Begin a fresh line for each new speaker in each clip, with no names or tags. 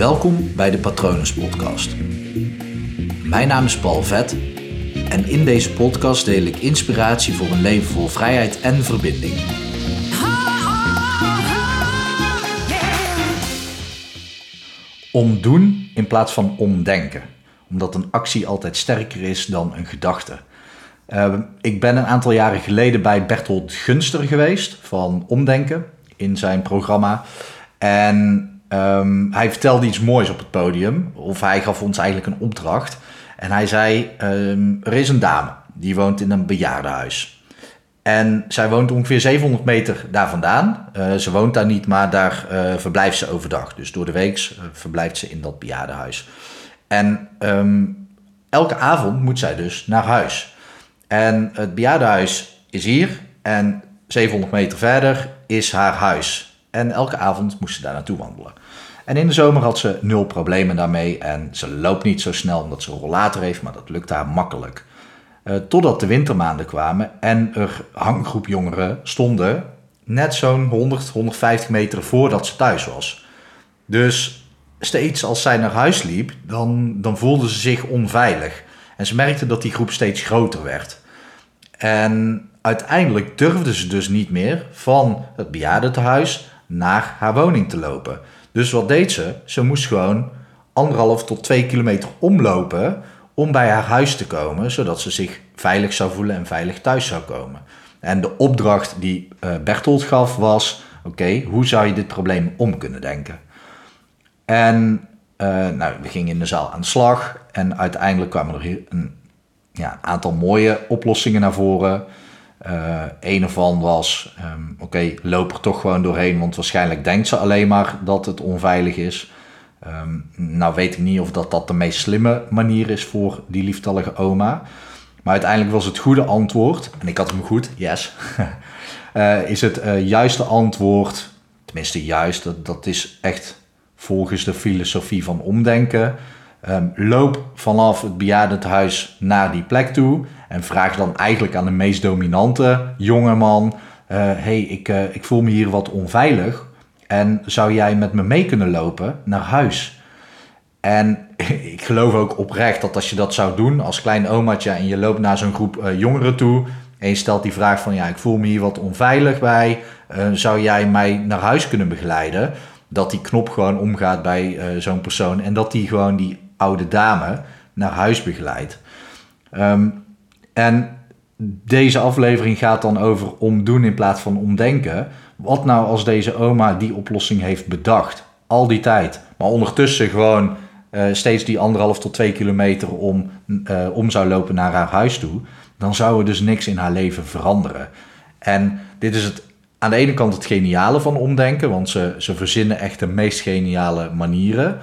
Welkom bij de Patronus Podcast. Mijn naam is Paul Vet en in deze podcast deel ik inspiratie voor een leven vol vrijheid en verbinding. Omdoen in plaats van omdenken, omdat een actie altijd sterker is dan een gedachte. Uh, ik ben een aantal jaren geleden bij Bertolt Gunster geweest van Omdenken in zijn programma. En um, hij vertelde iets moois op het podium, of hij gaf ons eigenlijk een opdracht. En hij zei: um, Er is een dame die woont in een bejaardenhuis. En zij woont ongeveer 700 meter daar vandaan. Uh, ze woont daar niet, maar daar uh, verblijft ze overdag. Dus door de week uh, verblijft ze in dat bejaardenhuis. En um, elke avond moet zij dus naar huis. En het bejaardenhuis is hier en 700 meter verder is haar huis. En elke avond moest ze daar naartoe wandelen. En in de zomer had ze nul problemen daarmee en ze loopt niet zo snel omdat ze een rollator heeft, maar dat lukt haar makkelijk. Uh, totdat de wintermaanden kwamen en er hanggroep jongeren stonden net zo'n 100, 150 meter voordat ze thuis was. Dus steeds als zij naar huis liep, dan, dan voelde ze zich onveilig. En ze merkte dat die groep steeds groter werd. En uiteindelijk durfde ze dus niet meer van het bejaardentehuis naar haar woning te lopen. Dus wat deed ze? Ze moest gewoon anderhalf tot twee kilometer omlopen om bij haar huis te komen, zodat ze zich veilig zou voelen en veilig thuis zou komen. En de opdracht die uh, Bertolt gaf was: oké, hoe zou je dit probleem om kunnen denken? En uh, nou, we gingen in de zaal aan de slag en uiteindelijk kwamen er een ja, aantal mooie oplossingen naar voren. Uh, een ervan was, um, oké, loop er toch gewoon doorheen, want waarschijnlijk denkt ze alleen maar dat het onveilig is. Um, nou weet ik niet of dat, dat de meest slimme manier is voor die lieftallige oma. Maar uiteindelijk was het goede antwoord, en ik had hem goed, yes, uh, is het uh, juiste antwoord, tenminste juist, dat, dat is echt volgens de filosofie van omdenken. Um, loop vanaf het bejaardentehuis naar die plek toe en vraag dan eigenlijk aan de meest dominante jongeman: uh, hey, ik, uh, ik voel me hier wat onveilig. En zou jij met me mee kunnen lopen naar huis? En ik geloof ook oprecht dat als je dat zou doen als klein omaatje en je loopt naar zo'n groep uh, jongeren toe en je stelt die vraag van ja, ik voel me hier wat onveilig bij, zou jij mij naar huis kunnen begeleiden? Dat die knop gewoon omgaat bij zo'n persoon en dat die gewoon die oude dame naar huis begeleidt. Um, en deze aflevering gaat dan over omdoen in plaats van omdenken. Wat nou als deze oma die oplossing heeft bedacht? Al die tijd. Maar ondertussen gewoon uh, steeds die anderhalf tot twee kilometer om, uh, om zou lopen naar haar huis toe. Dan zou er dus niks in haar leven veranderen. En dit is het, aan de ene kant het geniale van omdenken. Want ze, ze verzinnen echt de meest geniale manieren.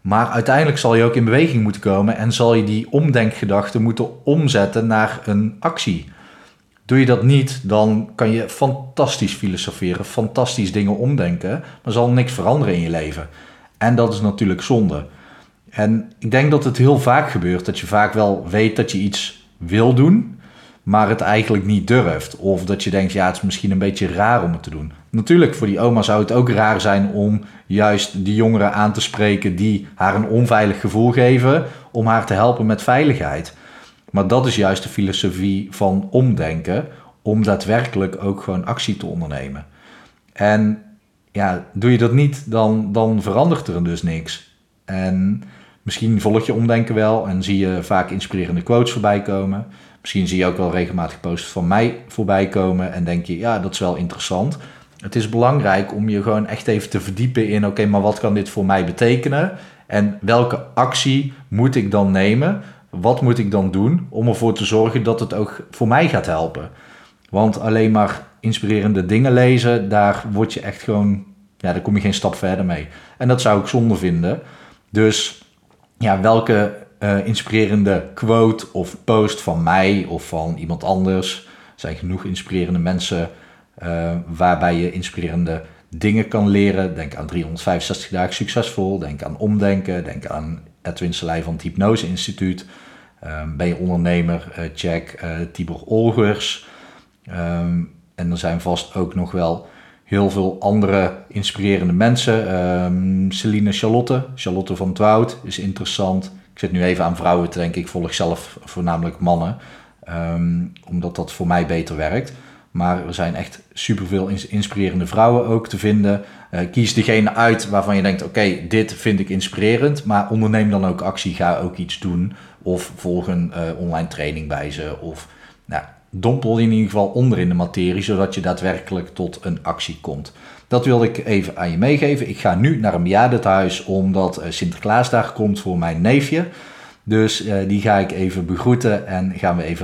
Maar uiteindelijk zal je ook in beweging moeten komen en zal je die omdenkgedachten moeten omzetten naar een actie. Doe je dat niet, dan kan je fantastisch filosoferen, fantastisch dingen omdenken, maar zal niks veranderen in je leven. En dat is natuurlijk zonde. En ik denk dat het heel vaak gebeurt dat je vaak wel weet dat je iets wil doen, maar het eigenlijk niet durft. Of dat je denkt, ja, het is misschien een beetje raar om het te doen. Natuurlijk, voor die oma zou het ook raar zijn om juist die jongeren aan te spreken die haar een onveilig gevoel geven, om haar te helpen met veiligheid. Maar dat is juist de filosofie van omdenken, om daadwerkelijk ook gewoon actie te ondernemen. En ja, doe je dat niet, dan, dan verandert er dus niks. En misschien volg je omdenken wel en zie je vaak inspirerende quotes voorbij komen. Misschien zie je ook wel regelmatig posts van mij voorbij komen en denk je, ja, dat is wel interessant. Het is belangrijk om je gewoon echt even te verdiepen in, oké, maar wat kan dit voor mij betekenen? En welke actie moet ik dan nemen? Wat moet ik dan doen om ervoor te zorgen dat het ook voor mij gaat helpen? Want alleen maar inspirerende dingen lezen, daar word je echt gewoon, ja, daar kom je geen stap verder mee. En dat zou ik zonde vinden. Dus ja, welke uh, inspirerende quote of post van mij of van iemand anders. Er zijn genoeg inspirerende mensen uh, waarbij je inspirerende dingen kan leren. Denk aan 365 dagen succesvol. Denk aan omdenken. Denk aan Edwin Selei van het Hypnose Instituut. Um, ben je ondernemer? Uh, check Tibor Olgers. Um, en er zijn vast ook nog wel heel veel andere inspirerende mensen. Um, Celine Charlotte, Charlotte van Twout is interessant. Ik zit nu even aan vrouwen te denken. Ik volg zelf voornamelijk mannen, ehm, omdat dat voor mij beter werkt. Maar er zijn echt superveel inspirerende vrouwen ook te vinden. Uh, kies degene uit waarvan je denkt: oké, dit vind ik inspirerend. Maar onderneem dan ook actie. Ga ook iets doen. Of volg een uh, online training bij ze. Of nou, dompel in ieder geval onder in de materie, zodat je daadwerkelijk tot een actie komt. Dat wilde ik even aan je meegeven. Ik ga nu naar een bejaardentehuis omdat uh, Sinterklaas daar komt voor mijn neefje. Dus die ga ik even begroeten en gaan we even